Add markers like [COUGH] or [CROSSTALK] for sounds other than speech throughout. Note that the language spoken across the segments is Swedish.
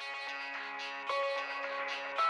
Thank you.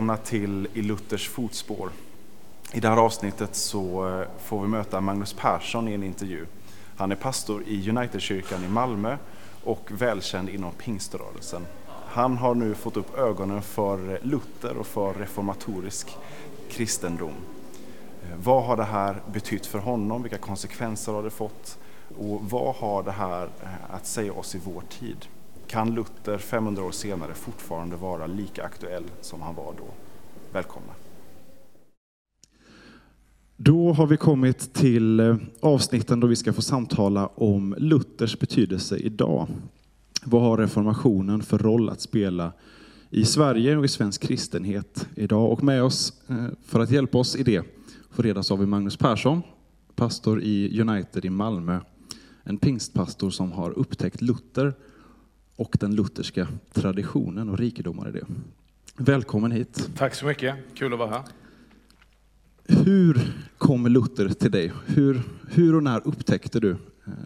Välkomna till I Luthers fotspår. I det här avsnittet så eh, får vi möta Magnus Persson i en intervju. Han är pastor i Unitedkyrkan i Malmö och välkänd inom pingströrelsen. Han har nu fått upp ögonen för Luther och för reformatorisk kristendom. Eh, vad har det här betytt för honom? Vilka konsekvenser har det fått? Och vad har det här eh, att säga oss i vår tid? Kan Luther 500 år senare fortfarande vara lika aktuell som han var då. Välkomna. Då har vi kommit till eh, avsnitten då vi ska få samtala om Luthers betydelse idag. Vad har reformationen för roll att spela i Sverige och i svensk kristenhet idag? Och med oss eh, för att hjälpa oss i det får redas av Magnus Persson, pastor i United i Malmö. En pingstpastor som har upptäckt Luther och den lutherska traditionen och rikedomar i det. Välkommen hit. Tack så mycket, kul att vara här. Hur kom Luther till dig? Hur, hur och när upptäckte du eh,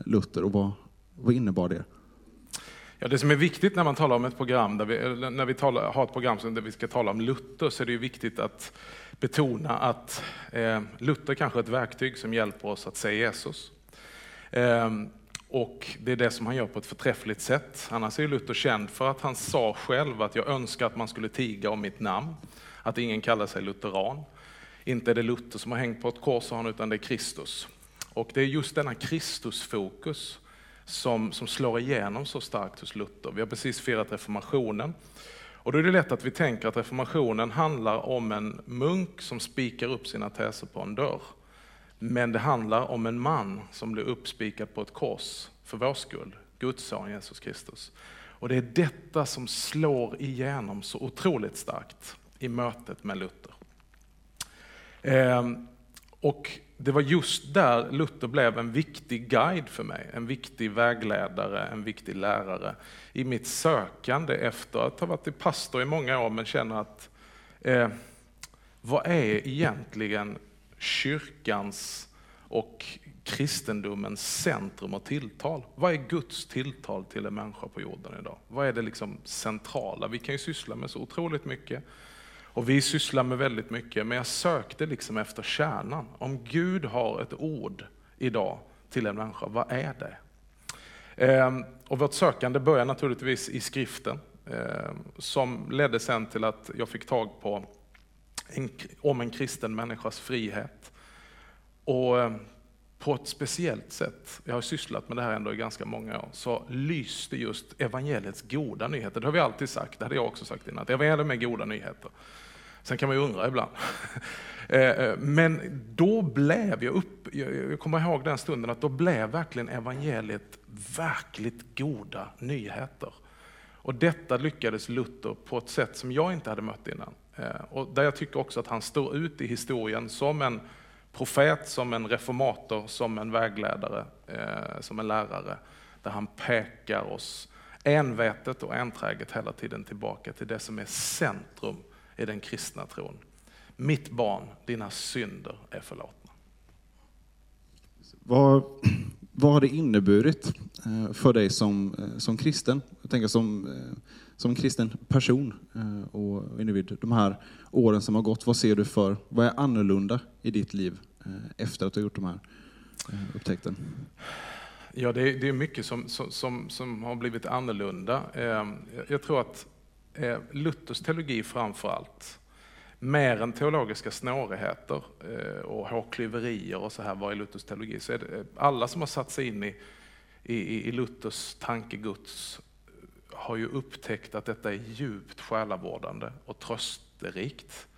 Luther och vad, vad innebar det? Ja, det som är viktigt när man talar om ett program, där vi, när vi talar, har ett program där vi ska tala om Luther, så är det viktigt att betona att eh, Luther kanske är ett verktyg som hjälper oss att se Jesus. Eh, och det är det som han gör på ett förträffligt sätt. Annars är Luther känd för att han sa själv att jag önskar att man skulle tiga om mitt namn. Att ingen kallar sig lutheran. Inte är det Luther som har hängt på ett kors, han, utan det är Kristus. Och det är just denna Kristusfokus som, som slår igenom så starkt hos Luther. Vi har precis firat reformationen. Och då är det lätt att vi tänker att reformationen handlar om en munk som spikar upp sina teser på en dörr. Men det handlar om en man som blir uppspikad på ett kors för vår skull, Guds son Jesus Kristus. Och det är detta som slår igenom så otroligt starkt i mötet med Luther. Ehm, och det var just där Luther blev en viktig guide för mig, en viktig vägledare, en viktig lärare i mitt sökande efter att ha varit pastor i många år men känner att eh, vad är egentligen kyrkans och kristendomens centrum och tilltal. Vad är Guds tilltal till en människa på jorden idag? Vad är det liksom centrala? Vi kan ju syssla med så otroligt mycket. Och vi sysslar med väldigt mycket, men jag sökte liksom efter kärnan. Om Gud har ett ord idag till en människa, vad är det? Ehm, och vårt sökande börjar naturligtvis i skriften, ehm, som ledde sen till att jag fick tag på en, om en kristen människas frihet. Och eh, på ett speciellt sätt, jag har sysslat med det här ändå i ganska många år, så lyste just evangeliets goda nyheter. Det har vi alltid sagt, det hade jag också sagt innan, att evangeliet är goda nyheter. Sen kan man ju undra ibland. [LAUGHS] Eh, eh, men då blev jag upp, jag kommer ihåg den stunden, att då blev verkligen evangeliet verkligt goda nyheter. Och detta lyckades Luther på ett sätt som jag inte hade mött innan. Eh, och där jag tycker också att han står ut i historien som en profet, som en reformator, som en vägledare, eh, som en lärare. Där han pekar oss envetet och enträget hela tiden tillbaka till det som är centrum i den kristna tron. Mitt barn, dina synder är förlåtna. Vad, vad har det inneburit eh, för dig som, eh, som kristen? Jag tänker som eh, som kristen person och individ, de här åren som har gått, vad ser du för, vad är annorlunda i ditt liv efter att du har gjort de här upptäckten? Ja, det är, det är mycket som, som, som har blivit annorlunda. Jag tror att Luthers teologi framför allt, mer än teologiska snårigheter eh, och hårklyverier och så här var i Luthers teologi, så är det eh, alla som har satt sig in i, i, i Luthers tankegods har ju upptäckt att detta är djupt själavårdande och trösterikt.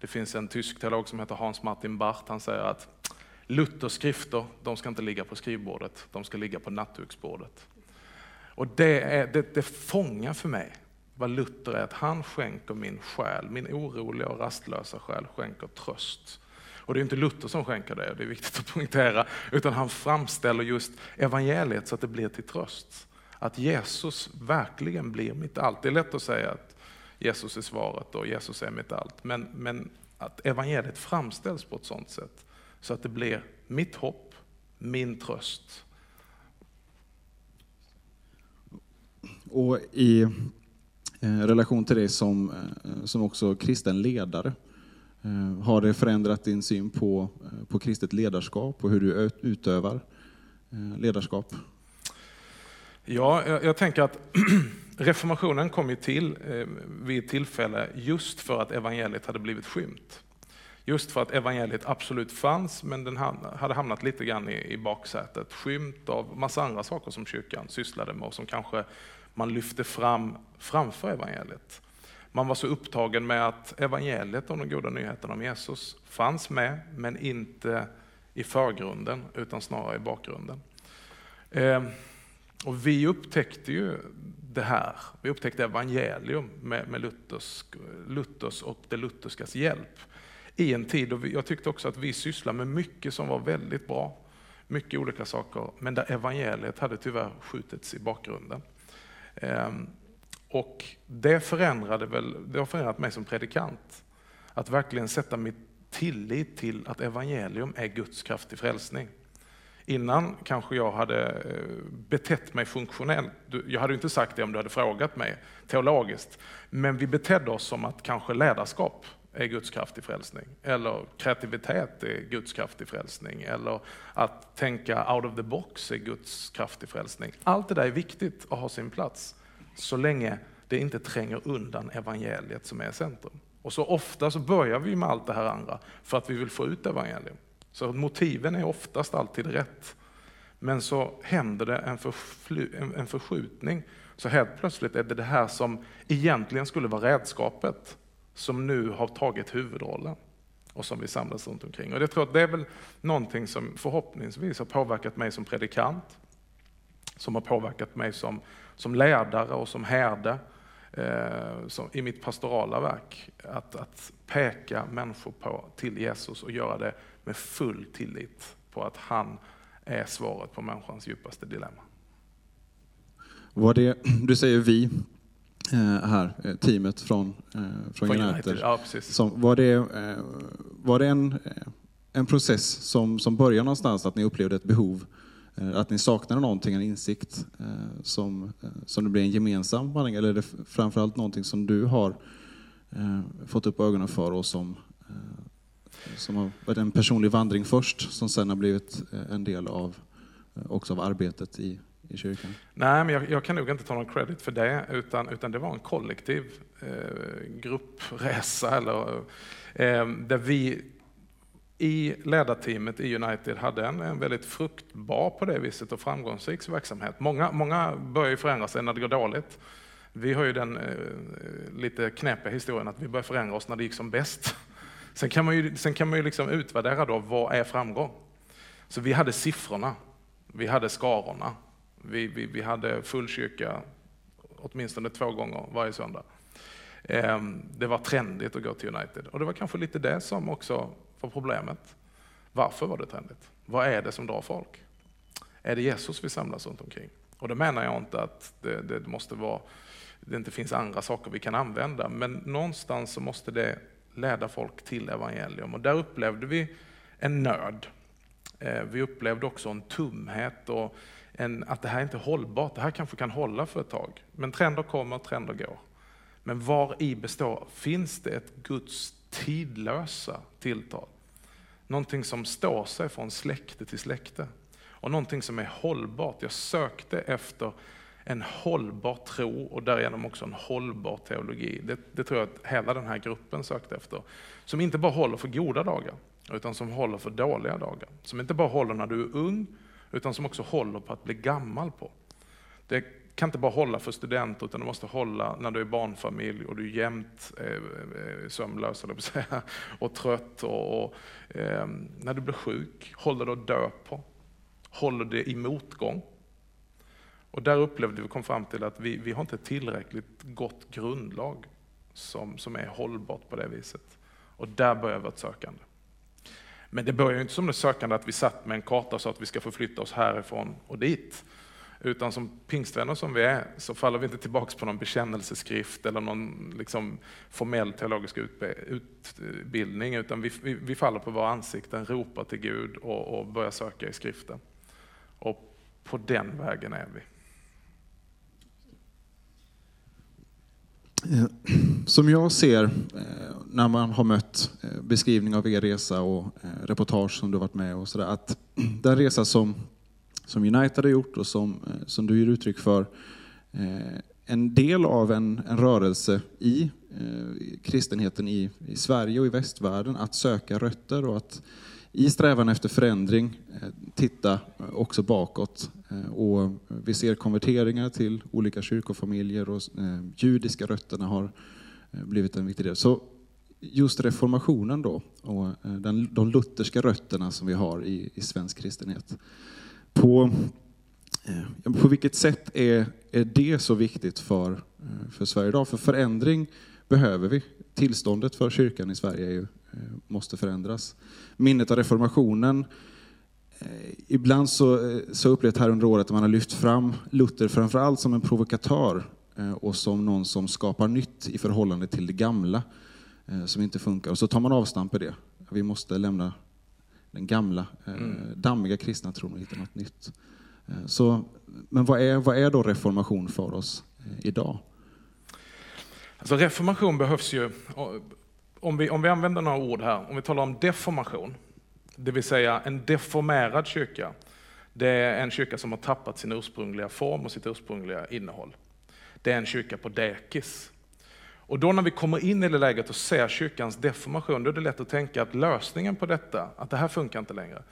Det finns en tysk teolog som heter Hans Martin Barth, han säger att Luthers skrifter, de ska inte ligga på skrivbordet, de ska ligga på nattduksbordet. Och det, är, det, det fångar för mig vad Luther är, att han skänker min själ, min oroliga och rastlösa själ skänker tröst. Och det är inte Luther som skänker det, det är viktigt att poängtera, utan han framställer just evangeliet så att det blir till tröst. Att Jesus verkligen blir mitt allt. Det är lätt att säga att Jesus är svaret och Jesus är mitt allt, men, men att evangeliet framställs på ett sådant sätt så att det blir mitt hopp, min tröst. Och i Eh, relation till dig som, eh, som också kristen ledare, eh, har det förändrat din syn på, på kristet ledarskap och hur du utövar ledarskap? Ja, jag, jag tänker att [CLEARS THROAT] reformationen kom ju till vid ett tillfälle just för att evangeliet hade blivit skymt. Just för att evangeliet absolut fanns, men den hade hamnat lite grann i, i baksätet. Skymt av massa andra saker som kyrkan sysslade med och som kanske man lyfte fram framför evangeliet. Man var så upptagen med att evangeliet om de goda nyheterna om Jesus fanns med, men inte i förgrunden, utan snarare i bakgrunden. Ehm, och vi upptäckte ju det här, vi upptäckte evangelium med, med Luthers, Luthers och det lutherskas hjälp i en tid och jag tyckte också att vi sysslade med mycket som var väldigt bra. Mycket olika saker, men där evangeliet hade tyvärr skjutits i bakgrunden. Ehm, och det förändrade väl, det har förändrat mig som predikant. Att verkligen sätta mitt tillit till att evangelium är Guds kraft till frälsning. Innan kanske jag hade eh, betett mig funktionellt. Jag hade inte sagt det om du hade frågat mig teologiskt. Men vi betedde oss som att kanske ledarskap är Guds kraft i frälsning. Eller kreativitet är Guds kraft i frälsning. Eller att tänka out of the box är Guds kraft i frälsning. Allt det där är viktigt att ha sin plats. Så länge det inte tränger undan evangeliet som är centrum. Och så ofta så börjar vi med allt det här andra för att vi vill få ut evangelium. Så motiven är oftast alltid rätt. Men så händer det en, en förskjutning. Så helt plötsligt är det det här som egentligen skulle vara redskapet som nu har tagit huvudrollen och som vi samlas runt omkring. Och jag tror att det är väl någonting som förhoppningsvis har påverkat mig som predikant, som har påverkat mig som, som ledare och som herde eh, som, i mitt pastorala verk. Att, att peka människor på, till Jesus och göra det med full tillit på att han är svaret på människans djupaste dilemma. Var det, du säger vi, här, eh, teamet från, eh, från, från United. United. Ja, som, var det, var det en, en process som, som började någonstans, att ni upplevde ett behov, att ni saknade någonting, en insikt som, som det blev en gemensam vandring? Eller är det framförallt någonting som du har fått upp ögonen för och som, som har varit en personlig vandring först, som sen har blivit en del av, också av arbetet i, i kyrkan? Nej, men jag, jag, kan nog inte ta någon credit för det, utan, utan det var en kollektiv eh, gruppresa eller, eh, där vi i ledarteamet i United hade en, en väldigt fruktbar på det viset och framgångsrik verksamhet. Många, många börjar ju förändra sig när det går dåligt. Vi har ju den eh, lite knepiga historien att vi började förändra oss när det gick som bäst. Sen kan man ju, sen kan man ju liksom utvärdera då, vad är framgång? Så vi hade siffrorna, vi hade skarorna, vi, vi, vi hade full kyrka åtminstone två gånger varje söndag. Ehm, det var trendigt att gå till United och det var kanske lite det som också var problemet. Varför var det trendigt? Vad är det som drar folk? Är det Jesus vi samlas runt omkring? Och då menar jag inte att det, det måste vara, det inte finns andra saker vi kan använda, men någonstans så måste det leda folk till evangelium och där upplevde vi en nöd. Ehm, vi upplevde också en tumhet och en, att det här är inte är hållbart. Det här kanske kan hålla för ett tag. Men trender kommer, trender går. Men var i består, finns det ett Guds tidlösa tilltal? Någonting som står sig från släkte till släkte. Och någonting som är hållbart. Jag sökte efter en hållbar tro och därigenom också en hållbar teologi. Det, det, tror jag att hela den här gruppen sökte efter. Som inte bara håller för goda dagar, utan som håller för dåliga dagar. Som inte bara håller när du är ung, utan som också håller på att bli gammal på. Det kan inte bara hålla för studenter, utan det måste hålla när du är barnfamilj och du är jämt eh, eh sömnlös, eller säga, [LAUGHS] och trött. Och, och eh, när du blir sjuk, håller du att dö på. Håller det i motgång. Och där upplevde vi kom fram till att vi, vi har inte tillräckligt gott grundlag som, som är hållbart på det viset. Och där börjar vårt sökande. Men det börjar inte som det sökande att vi satt med en karta så att vi ska förflytta oss härifrån och dit. Utan som pingstvänner som vi är så faller vi inte tillbaka på någon bekännelseskrift eller någon liksom formell teologisk utbildning utan vi, vi, vi, faller på våra ansikten, ropar till Gud och, och börjar söka i skriften. Och på den vägen är vi. Eh, [CLEARS THROAT] som jag ser eh, när man har mött eh, beskrivning av er resa och reportage som du varit med och sådär, att [CLEARS THROAT] den resa som, som United har gjort och som, som du ger uttryck för, en del av en, en rörelse i kristenheten i, i Sverige och i västvärlden, att söka rötter och att i strävan efter förändring eh, titta eh, också bakåt. Eh, och vi ser konverteringar till olika kyrkofamiljer och judiska rötterna har blivit en viktig del. Så just reformationen då och den, de lutherska rötterna som vi har i, i svensk kristenhet. På, på vilket sätt är, är det så viktigt för, för Sverige idag? För förändring behöver vi. Tillståndet för kyrkan i Sverige är ju måste förändras. Minnet av reformationen, eh, ibland så, eh, så upplevt här under året att man har lyft fram Luther framförallt som en provokatör och som någon som skapar nytt i förhållande till det gamla som inte funkar. Och så tar man avstamp i det. Vi måste lämna den gamla, mm. dammiga kristna tron och hitta något nytt. Så, men vad är, vad är då reformation för oss idag? Alltså reformation behövs ju, om vi, om vi använder några ord här, om vi talar om deformation, det vill säga en deformerad kyrka, det är en kyrka som har tappat sin ursprungliga form och sitt ursprungliga innehåll. Det är en kyrka på dekis. Och då när vi kommer in i det läget och ser kyrkans deformation, då är det lätt att tänka att lösningen på detta, att det här funkar inte längre.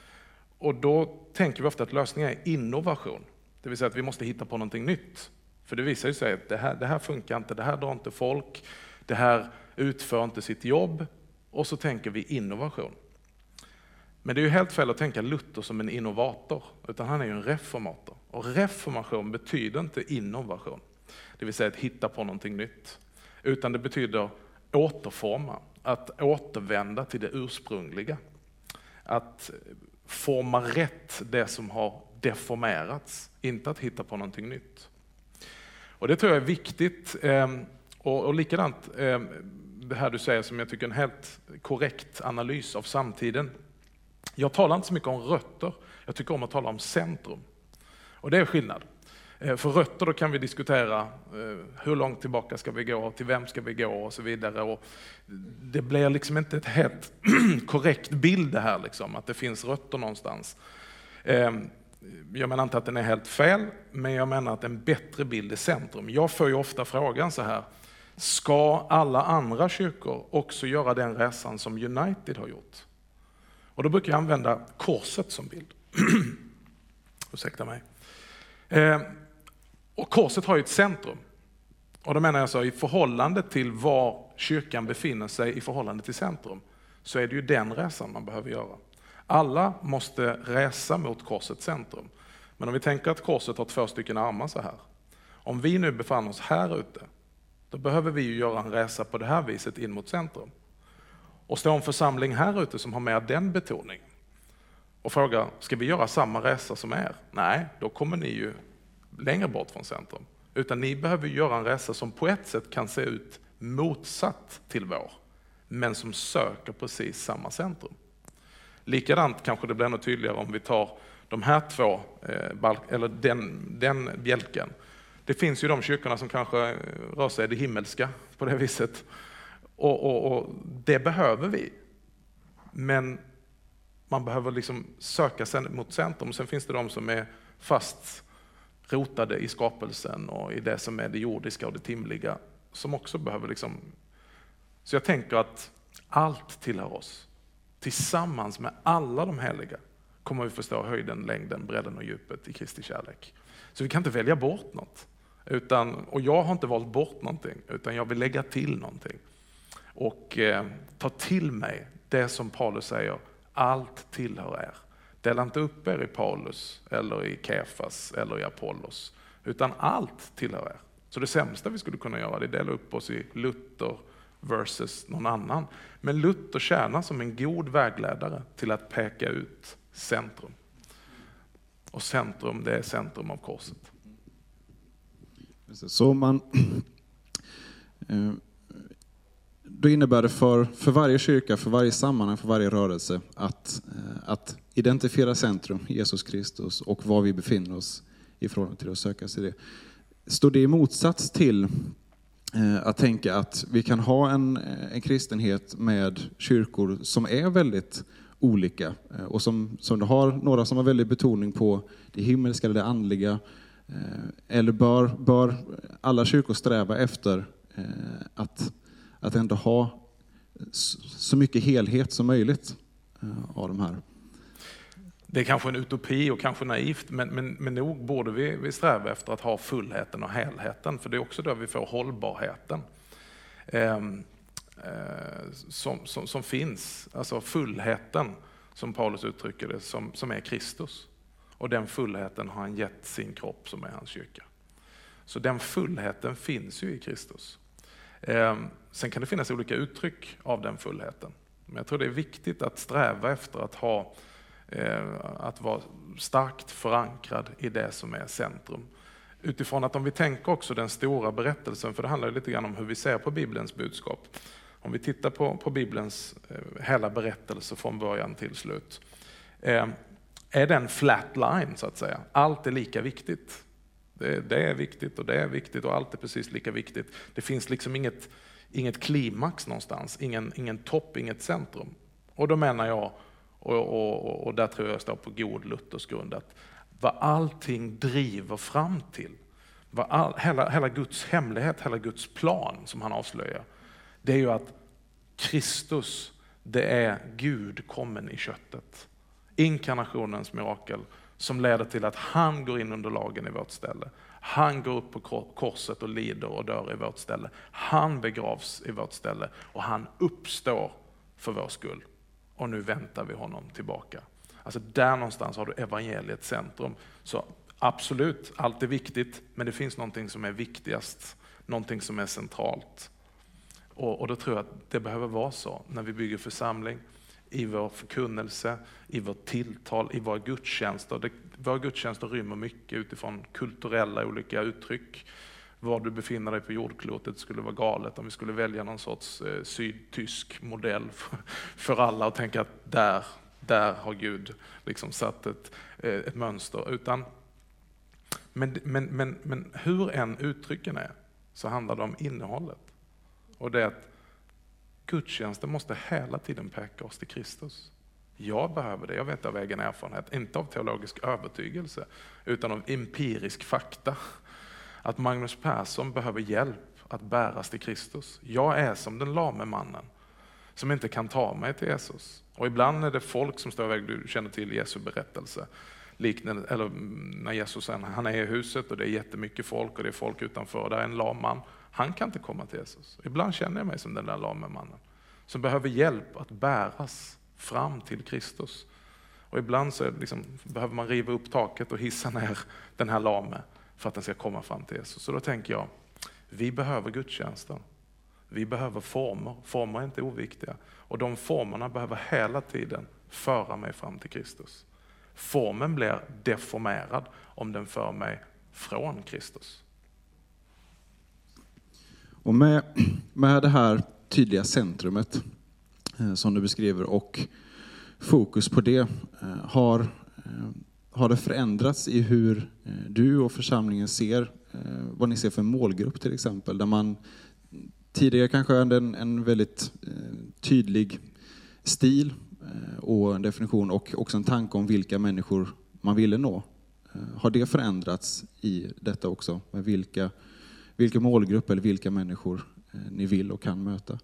Och då tänker vi ofta att lösningen är innovation, det vill säga att vi måste hitta på någonting nytt. För det visar ju sig att det här, det här funkar inte, det här drar inte folk, det här utför inte sitt jobb och så tänker vi innovation. Men det är ju helt fel att tänka Luther som en innovator, utan han är ju en reformator. Och reformation betyder inte innovation, det vill säga att hitta på någonting nytt. Utan det betyder återforma, att återvända till det ursprungliga. Att forma rätt det som har deformerats, inte att hitta på någonting nytt. Och Det tror jag är viktigt. Ehm, och, och likadant, ehm, det här du säger som jag tycker är en helt korrekt analys av samtiden. Jag talar inte så mycket om rötter, jag tycker om att tala om centrum. Och det är skillnad. Eh, för rötter då kan vi diskutera eh, hur långt tillbaka ska vi gå, till vem ska vi gå och så vidare. Och det blir liksom inte ett helt [CLEARS THROAT] korrekt bild det här, liksom, att det finns rötter någonstans. Ehm, jag menar inte att den är helt fel, men jag menar att en bättre bild är centrum. Jag får ju ofta frågan så här, Ska alla andra kyrkor också göra den resan som United har gjort? Och då brukar jag använda korset som bild. [CLEARS THROAT] Ursäkta mig. Eh, och korset har ju ett centrum. Och då menar jag så i förhållande till var kyrkan befinner sig i förhållande till centrum, så är det ju den resan man behöver göra. Alla måste resa mot korsets centrum. Men om vi tänker att korset har två stycken armar så här. Om vi nu befann oss här ute då behöver vi ju göra en resa på det här viset in mot centrum. Och stå en församling här ute som har med den betoningen och fråga, ska vi göra samma resa som er? Nej, då kommer ni ju längre bort från centrum. Utan ni behöver göra en resa som på ett sätt kan se ut motsatt till vår, men som söker precis samma centrum. Likadant kanske det blir ännu tydligare om vi tar de här två, eh, eller den, den bjälken det finns ju de kyrkorna som kanske eh, rör sig i det himmelska på det viset. Och, och, och det behöver vi. Men man behöver liksom söka sig mot centrum. Sen finns det de som är fast rotade i skapelsen och i det som är det jordiska och det timliga, som också behöver liksom... Så jag tänker att allt tillhör oss. Tillsammans med alla de heliga kommer vi förstå höjden, längden, bredden och djupet i Kristi kärlek. Så vi kan inte välja bort något. Utan, och jag har inte valt bort någonting, utan jag vill lägga till någonting. Och eh, ta till mig det som Paulus säger, allt tillhör er. Dela inte upp er i Paulus, eller i Kefas, eller i Apollos, utan allt tillhör er. Så det sämsta vi skulle kunna göra är att dela upp oss i Luther versus någon annan. Men Luther tjänar som en god vägledare till att peka ut centrum. Och centrum, det är centrum av korset. Så man, [CLEARS THROAT] eh, då innebär det för, för varje kyrka, för varje sammanhang, för varje rörelse att, eh, att identifiera centrum, Jesus Kristus, och var vi befinner oss i förhållande till att söka sig det. Står det i motsats till eh, att tänka att vi kan ha en, en kristenhet med kyrkor som är väldigt olika och som, som du har några som har väldigt betoning på det himmelska eller det andliga, Eh, eller bör, bör alla kyrkor sträva efter eh, att att ändå ha så mycket helhet som möjligt eh, av de här. Det är kanske en utopi och kanske naivt, men, men, men nog borde vi, vi sträva efter att ha fullheten och helheten, för det är också där vi får hållbarheten. Ehm, eh, som, som, som, finns, alltså fullheten, som Paulus uttrycker det, som, som är Kristus. Och den fullheten har han gett sin kropp som är hans kyrka. Så den fullheten finns ju i Kristus. Ehm, sen kan det finnas olika uttryck av den fullheten. Men jag tror det är viktigt att sträva efter att, ha, eh, att vara starkt förankrad i det som är centrum. Utifrån att om vi tänker också den stora berättelsen, för det handlar lite grann om hur vi ser på Bibelns budskap. Om vi tittar på, på Bibelns eh, hela berättelse från början till slut. Ehm, är den flat line så att säga? Allt är lika viktigt. Det, det, är viktigt och det är viktigt och allt är precis lika viktigt. Det finns liksom inget, inget klimax någonstans, ingen, ingen topp, inget centrum. Och då menar jag, och, och, och där tror jag står på god Luthers grund, att vad allting driver fram till, vad all, hela, hela Guds hemlighet, hela Guds plan som han avslöjar, det är ju att Kristus, det är Gud kommen i köttet. Inkarnationens mirakel som leder till att han går in under lagen i vårt ställe. Han går upp på korset och lider och dör i vårt ställe. Han begravs i vårt ställe och han uppstår för vår skull. Och nu väntar vi honom tillbaka. Alltså där någonstans har du evangeliets centrum. Så absolut, allt är viktigt, men det finns någonting som är viktigast, någonting som är centralt. Och, och då tror jag att det behöver vara så när vi bygger församling, i vår förkunnelse, i vårt tilltal, i våra gudstjänster. Det, våra gudstjänster rymmer mycket utifrån kulturella olika uttryck. Var du befinner dig på jordklotet skulle vara galet om vi skulle välja någon sorts eh, sydtysk modell [LAUGHS] för, för alla och tänka att där, där har Gud liksom satt ett, eh, ett mönster. Utan, men, men, men, men hur än uttrycken är så handlar det om innehållet. Och det är att Gudstjänsten måste hela tiden peka oss till Kristus. Jag behöver det, jag vet av egen erfarenhet, inte av teologisk övertygelse, utan av empirisk fakta. Att Magnus Persson behöver hjälp att bäras till Kristus. Jag är som den lame mannen, som inte kan ta mig till Jesus. Och ibland är det folk som står iväg, du känner till Jesu berättelse, liknande, eller mm, när Jesus han är i huset och det är jättemycket folk och det är folk utanför, och där är en lam man han kan inte komma till Jesus. Ibland känner jag mig som den där lame mannen som behöver hjälp att bäras fram till Kristus. Och ibland så liksom, behöver man riva upp taket och hissa ner den här lame för att den ska komma fram till Jesus. Så då tänker jag, vi behöver gudstjänsten. Vi behöver former. Former är inte oviktiga. Och de formerna behöver hela tiden föra mig fram till Kristus. Formen blir deformerad om den för mig från Kristus. Och med, med det här tydliga centrumet eh, som du beskriver och fokus på det, eh, har, eh, har det förändrats i hur du och församlingen ser, vad ni ser för målgrupp till exempel, där man tidigare kanske hade en, en väldigt tydlig stil och en definition och också en tanke om vilka människor man ville nå. Har det förändrats i detta också? Med vilka vilken målgrupp eller vilka människor eh, ni vill och kan möta?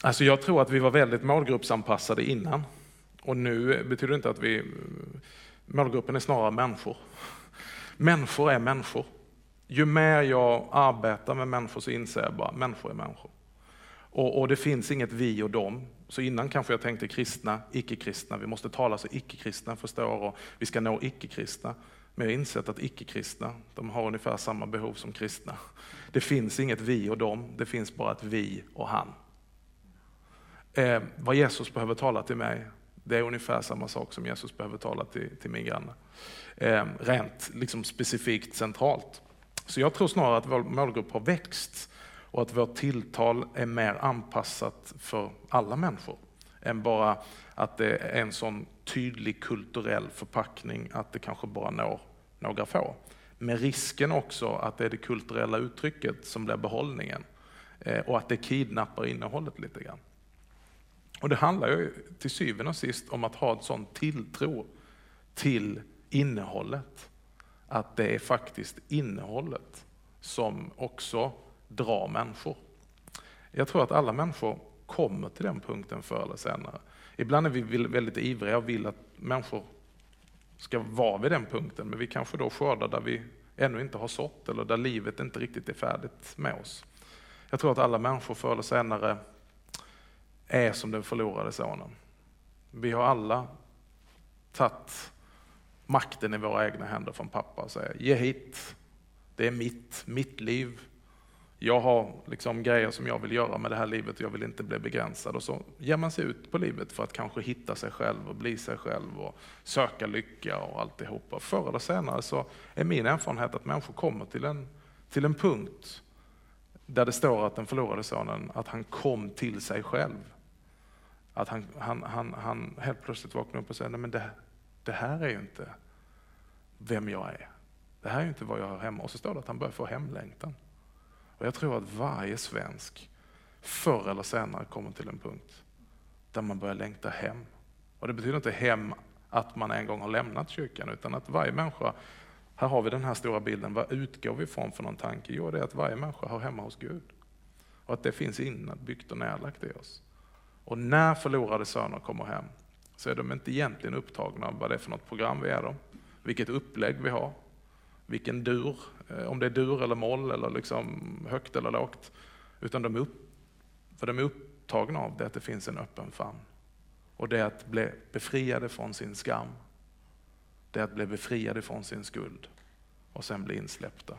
Alltså jag tror att vi var väldigt målgruppsanpassade innan. Och nu betyder det inte att vi... Målgruppen är snarare människor. Människor är människor. Ju mer jag arbetar med människor så inser jag bara att människor är människor. Och, och, det finns inget vi och dem. Så innan kanske jag tänkte kristna, icke-kristna, vi måste tala så icke-kristna förstår och vi ska nå icke-kristna. Men jag har insett att icke-kristna, de har ungefär samma behov som kristna. Det finns inget vi och dem, det finns bara ett vi och han. Eh, vad Jesus behöver tala till mig, det är ungefär samma sak som Jesus behöver tala till, till min granne. Eh, rent liksom specifikt centralt. Så jag tror snarare att vår målgrupp har växt och att vårt tilltal är mer anpassat för alla människor än bara att det är en sån tydlig kulturell förpackning att det kanske bara når några få. Med risken också att det är det kulturella uttrycket som blir behållningen eh, och att det kidnappar innehållet lite grann. Och det handlar ju till syvende och sist om att ha en sån tilltro till innehållet. Att det är faktiskt innehållet som också drar människor. Jag tror att alla människor kommer till den punkten förr eller senare. Ibland är vi väldigt ivriga och vill att människor ska vara vid den punkten, men vi kanske då skördar där vi ännu inte har sått eller där livet inte riktigt är färdigt med oss. Jag tror att alla människor förr eller senare är som den förlorade sonen. Vi har alla tagit makten i våra egna händer från pappa och säger ge hit, det är mitt, mitt liv. Jag har liksom grejer som jag vill göra med det här livet och jag vill inte bli begränsad. Och så ger man sig ut på livet för att kanske hitta sig själv och bli sig själv och söka lycka och alltihopa. Förr eller senare så är min erfarenhet att människor kommer till en, till en punkt där det står att den förlorade sonen, att han kom till sig själv. Att han, han, han, han helt plötsligt vaknar upp och säger, nej men det, det här är ju inte vem jag är. Det här är ju inte vad jag har hemma. Och så står det att han börjar få hemlängtan. Och jag tror att varje svensk förr eller senare kommer till en punkt där man börjar längta hem. Och det betyder inte hem att man en gång har lämnat kyrkan, utan att varje människa, här har vi den här stora bilden, vad utgår vi ifrån för någon tanke? Jo, det är att varje människa hör hemma hos Gud. Och att det finns inbyggt och närlagt i oss. Och när förlorade söner kommer hem så är de inte egentligen upptagna av vad det är för något program vi är dem, vilket upplägg vi har, vilken dur, eh, om det är dur eller moll eller liksom högt eller lågt. Utan de är, upp, för de är upptagna av det att det finns en öppen famn. Och det är att bli befriade från sin skam. Det är att bli befriade från sin skuld och sen bli insläppta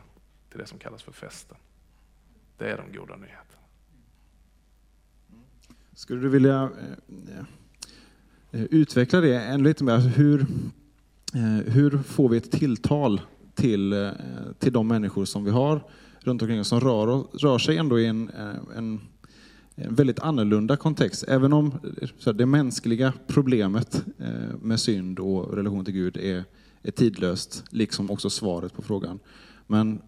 till det som kallas för festen. Det är de goda nyheterna. Skulle du vilja eh, eh, utveckla det ännu lite mer? Alltså hur, hur får vi ett tilltal till, till de människor som vi har runt omkring oss som rör, rör sig ändå i en, en, en väldigt annorlunda kontext. Även om det mänskliga problemet med synd och relation till Gud är, är tidlöst, liksom också svaret på frågan. Men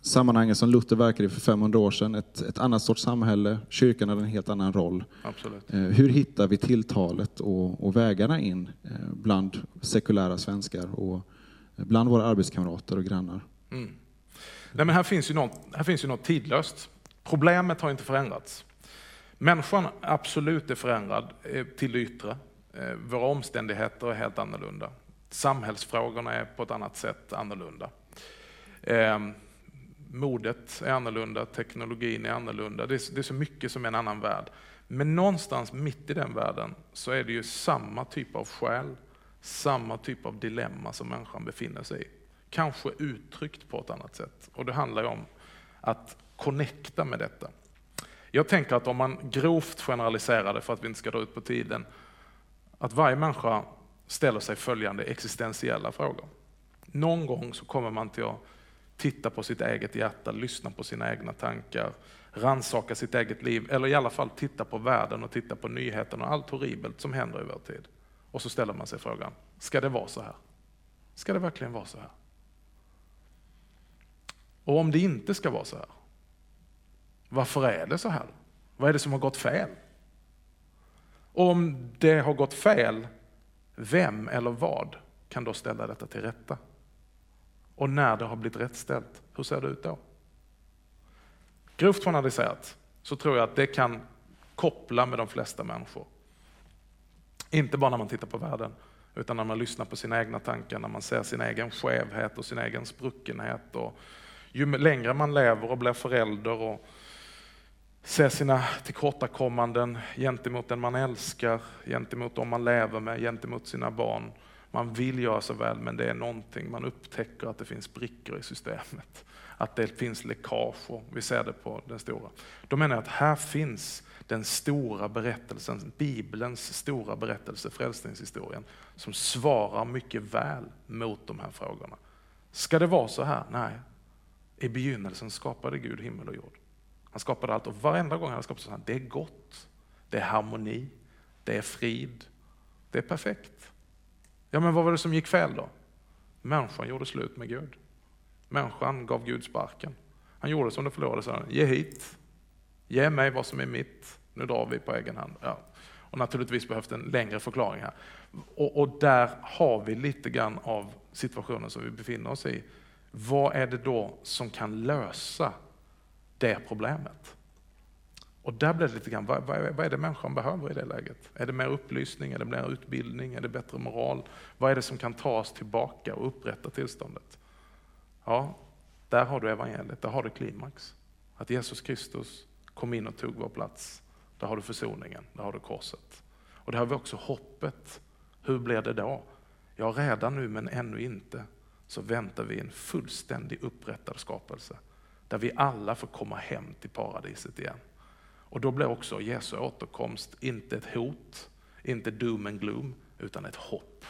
sammanhanget som Luther verkade i för 500 år sedan, ett, ett annat sorts samhälle, kyrkan hade en helt annan roll. Eh, hur hittar vi tilltalet och, och vägarna in eh, bland sekulära svenskar och bland våra arbetskamrater och grannar? Mm. Nej, men här, finns ju något, här finns ju något tidlöst. Problemet har inte förändrats. Människan absolut är förändrad eh, till det yttre. Eh, våra omständigheter är helt annorlunda. Samhällsfrågorna är på ett annat sätt annorlunda. Ehm, modet är annorlunda, teknologin är annorlunda. Det är, det är så mycket som är en annan värld. Men någonstans mitt i den världen så är det ju samma typ av själ, samma typ av dilemma som människan befinner sig i. Kanske uttryckt på ett annat sätt. Och det handlar ju om att connecta med detta. Jag tänker att om man grovt generaliserar det, för att vi inte ska dra ut på tiden, att varje människa ställer sig följande existentiella frågor. Någon gång så kommer man till att titta på sitt eget hjärta, lyssna på sina egna tankar, ransaka sitt eget liv, eller i alla fall titta på världen och titta på nyheterna och allt horribelt som händer i vår tid. Och så ställer man sig frågan, ska det vara så här? Ska det verkligen vara så här? Och om det inte ska vara så här, varför är det så här? Vad är det som har gått fel? Och om det har gått fel, vem eller vad kan då ställa detta till rätta? Och när det har blivit rättställt, hur ser det ut då? Grovt journaliserat så tror jag att det kan koppla med de flesta människor. Inte bara när man tittar på världen, Utan när man lyssnar på sina egna tankar, när man ser sin egen skevhet och sin egen spruckenhet. Och ju längre man lever och blir förälder och ser sina tillkortakommanden gentemot den man älskar, gentemot dem man lever med, gentemot sina barn. Man vill göra så väl men det är någonting, man upptäcker att det finns brickor i systemet. Att det finns läckage och vi ser det på den stora. Då menar jag att här finns den stora berättelsen, Bibelns stora berättelse, frälsningshistorien, som svarar mycket väl mot de här frågorna. Ska det vara så här? Nej. I begynnelsen skapade Gud himmel och jord. Han skapade allt och varenda gång han skapade så här, det är gott, det är harmoni, det är frid, det är perfekt. Ja men vad var det som gick fel då? Människan gjorde slut med Gud. Människan gav Gud sparken. Han gjorde som det förlorade, sa ge hit, ge mig vad som är mitt, nu drar vi på egen hand. Ja. Och naturligtvis behövs det en längre förklaring här. Och, och, där har vi lite grann av situationen som vi befinner oss i. Vad är det då som kan lösa det problemet? Och där blir det lite grann, vad, vad, vad, är det människan behöver i det läget? Är det mer upplysning, är det mer utbildning, är det bättre moral? Vad är det som kan ta oss tillbaka och upprätta tillståndet? Ja, där har du evangeliet, där har du klimax. Att Jesus Kristus kom in och tog vår plats. Där har du försoningen, där har du korset. Och där har vi också hoppet. Hur blir det då? Ja, redan nu men ännu inte så väntar vi en fullständig upprättad skapelse. Där vi alla får komma hem till paradiset igen. Och då blir också Jesu återkomst inte ett hot, inte doom and gloom, utan ett hopp.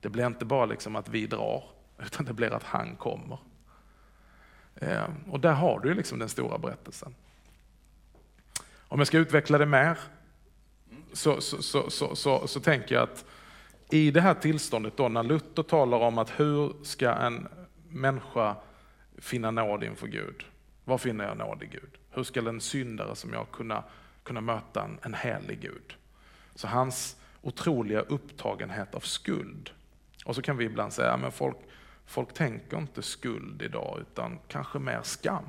Det blir inte bara liksom att vi drar, [LAUGHS] utan det blir att han kommer. Eh, och där har du liksom den stora berättelsen. Om jag ska utveckla det mer så, så, så, så, tänker jag att i det här tillståndet då när Luther talar om att hur ska en människa finna nåd inför Gud? Var finner jag nåd i Gud? Hur ska en syndare som jag kunna, kunna möta en, en helig Gud? Så hans otroliga upptagenhet av skuld. Och så kan vi ibland säga, men folk, folk tänker inte skuld idag utan kanske mer skam.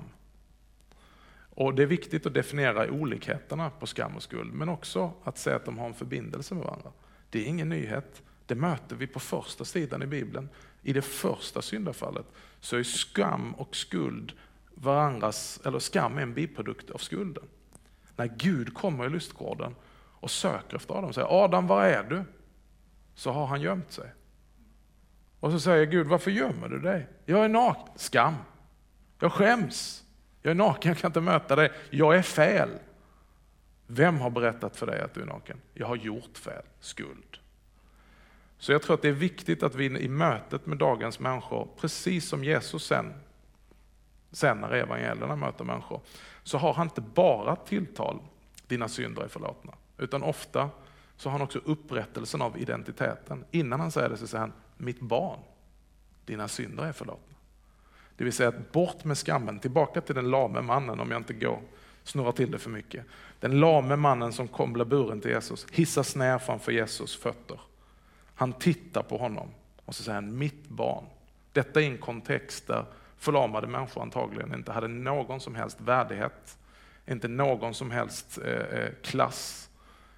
Och Det är viktigt att definiera olikheterna på skam och skuld, men också att säga att de har en förbindelse med varandra. Det är ingen nyhet, det möter vi på första sidan i Bibeln. I det första syndafallet så är skam och skuld varandras, eller skam är en biprodukt av skulden. När Gud kommer i lustgården och söker efter Adam och säger Adam, var är du? Så har han gömt sig. Och så säger Gud, varför gömmer du dig? Jag är naken. Skam. Jag skäms. Jag är naken, jag kan inte möta dig. Jag är fel. Vem har berättat för dig att du är naken? Jag har gjort fel. Skuld. Så jag tror att det är viktigt att vi i mötet med dagens människor, precis som Jesus sen, sen när evangelierna möter människor, så har han inte bara tilltal, dina synder är förlåtna, utan ofta så har han också upprättelsen av identiteten. Innan han säger det så säger han, mitt barn, dina synder är förlåtna. Det vill säga att bort med skammen, tillbaka till den lame mannen om jag inte går snurrar till det för mycket. Den lame mannen som kom blir buren till Jesus, hissas ner framför Jesus fötter. Han tittar på honom och så säger han, mitt barn. Detta är en kontext där förlamade människor antagligen inte hade någon som helst värdighet, inte någon som helst eh, eh klass,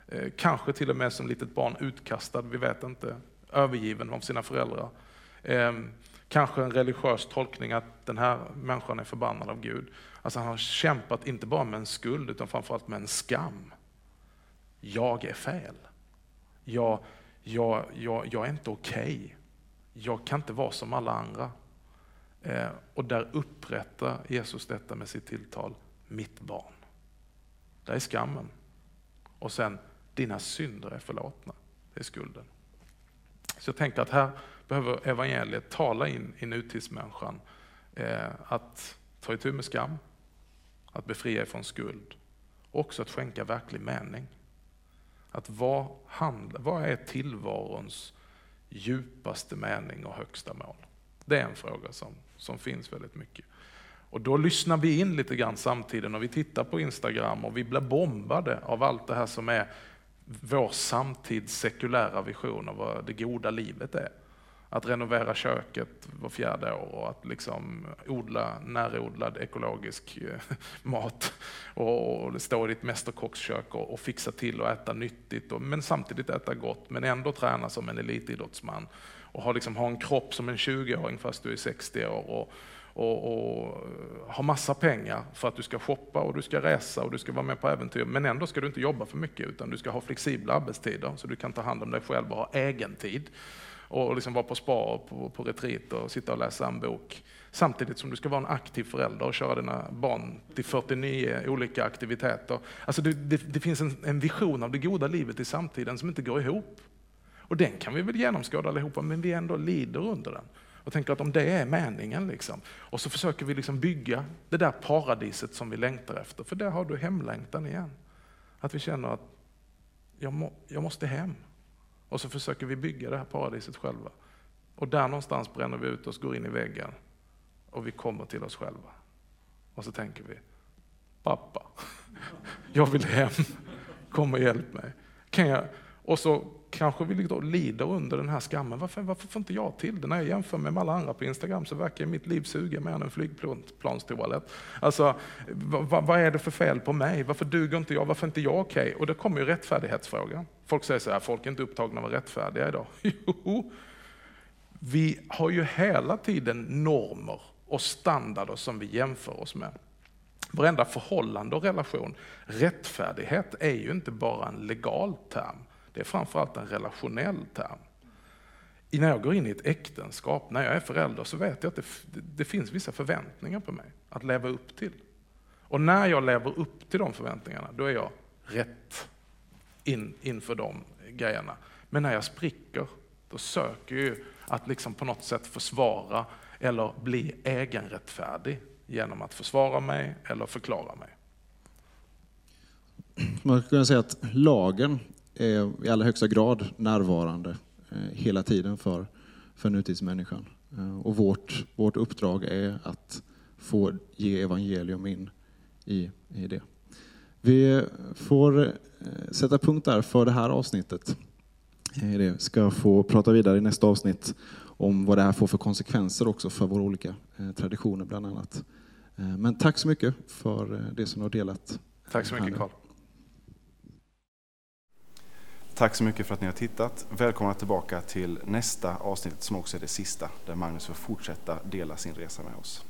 eh, kanske till och med som litet barn utkastad, vi vet inte, övergiven av sina föräldrar. Eh, kanske en religiös tolkning att den här människan är förbannad av Gud. Alltså han har kämpat inte bara med en skuld utan framförallt med en skam. Jag är fel. Jag, jag, jag, jag är inte okej. Okay. Jag kan inte vara som alla andra. Eh, och där upprättar Jesus detta med sitt tilltal, mitt barn. Där är skammen. Och sen, dina synder är förlåtna. Det är skulden. Så jag tänker att här behöver evangeliet tala in i nutidsmänniskan. Eh, att ta itu med skam, att befria från skuld också att skänka verklig mening. Att vad, handla, vad är tillvarons djupaste mening och högsta mål? Det är en fråga som, som finns väldigt mycket. Och då lyssnar vi in lite grann samtiden och vi tittar på Instagram och vi blir bombade av allt det här som är vår samtids sekulära vision av vad det goda livet är att renovera köket var fjärde år och att liksom odla närodlad ekologisk eh, [LAUGHS] mat. Och stå i ditt mästerkockskök och, fixa till och äta nyttigt och, men samtidigt äta gott men ändå träna som en elitidrottsman. Och ha, liksom, ha en kropp som en 20-åring fast du är 60 år och, och, och eh, ha massa pengar för att du ska shoppa och du ska resa och du ska vara med på äventyr. Men ändå ska du inte jobba för mycket utan du ska ha flexibla arbetstider så du kan ta hand om dig själv och ha egen tid och liksom vara på spa och på, på retreat och sitta och läsa en bok. Samtidigt som du ska vara en aktiv förälder och köra dina barn till 49 olika aktiviteter. Alltså det, det, det finns en, en, vision av det goda livet i samtiden som inte går ihop. Och den kan vi väl genomskåda allihopa, men vi ändå lider under den. Och tänker att om det är meningen, liksom. och så försöker vi liksom bygga det där paradiset som vi längtar efter. För där har du hemlängtan igen. Att vi känner att jag, må, jag måste hem. Och så försöker vi bygga det här paradiset själva. Och där någonstans bränner vi ut oss, går in i väggen och vi kommer till oss själva. Och så tänker vi, pappa, [LAUGHS] jag vill hem, kom och hjälp mig. Kan jag? Och så kanske vi då lider under den här skammen. Varför, varför får inte jag till det? När jag jämför med alla andra på Instagram så verkar mitt liv suga mer än en flygplanstoalett. Alltså, vad, vad, är det för fel på mig? Varför duger inte jag? Varför är inte jag okej? Okay? Och då kommer ju rättfärdighetsfrågan. Folk säger så här, folk är inte upptagna av att rättfärdiga idag. [LAUGHS] Jo, vi har ju hela tiden normer och standarder som vi jämför oss med. Varenda förhållande och relation, rättfärdighet är ju inte bara en legal term. Det är framförallt en relationell term. När jag går in i ett äktenskap, när jag är förälder, så vet jag att det, det finns vissa förväntningar på mig att leva upp till. Och när jag lever upp till de förväntningarna, då är jag rätt in, inför de grejerna. Men när jag spricker, då söker jag ju att liksom på något sätt försvara eller bli egenrättfärdig genom att försvara mig eller förklara mig. Man skulle kunna säga att lagen är i allra högsta grad närvarande eh, hela tiden för, för nutidsmänniskan. Eh, och vårt, vårt uppdrag är att få ge evangelium in i, i det. Vi får eh, sätta punkt där för det här avsnittet. Vi ska få prata vidare i nästa avsnitt om vad det här får för konsekvenser också för våra olika traditioner bland annat. Men tack så mycket för det som du har delat. Tack så mycket Carl. Tack så mycket för att ni har tittat. Välkomna tillbaka till nästa avsnitt som också är det sista, där Magnus får fortsätta dela sin resa med oss.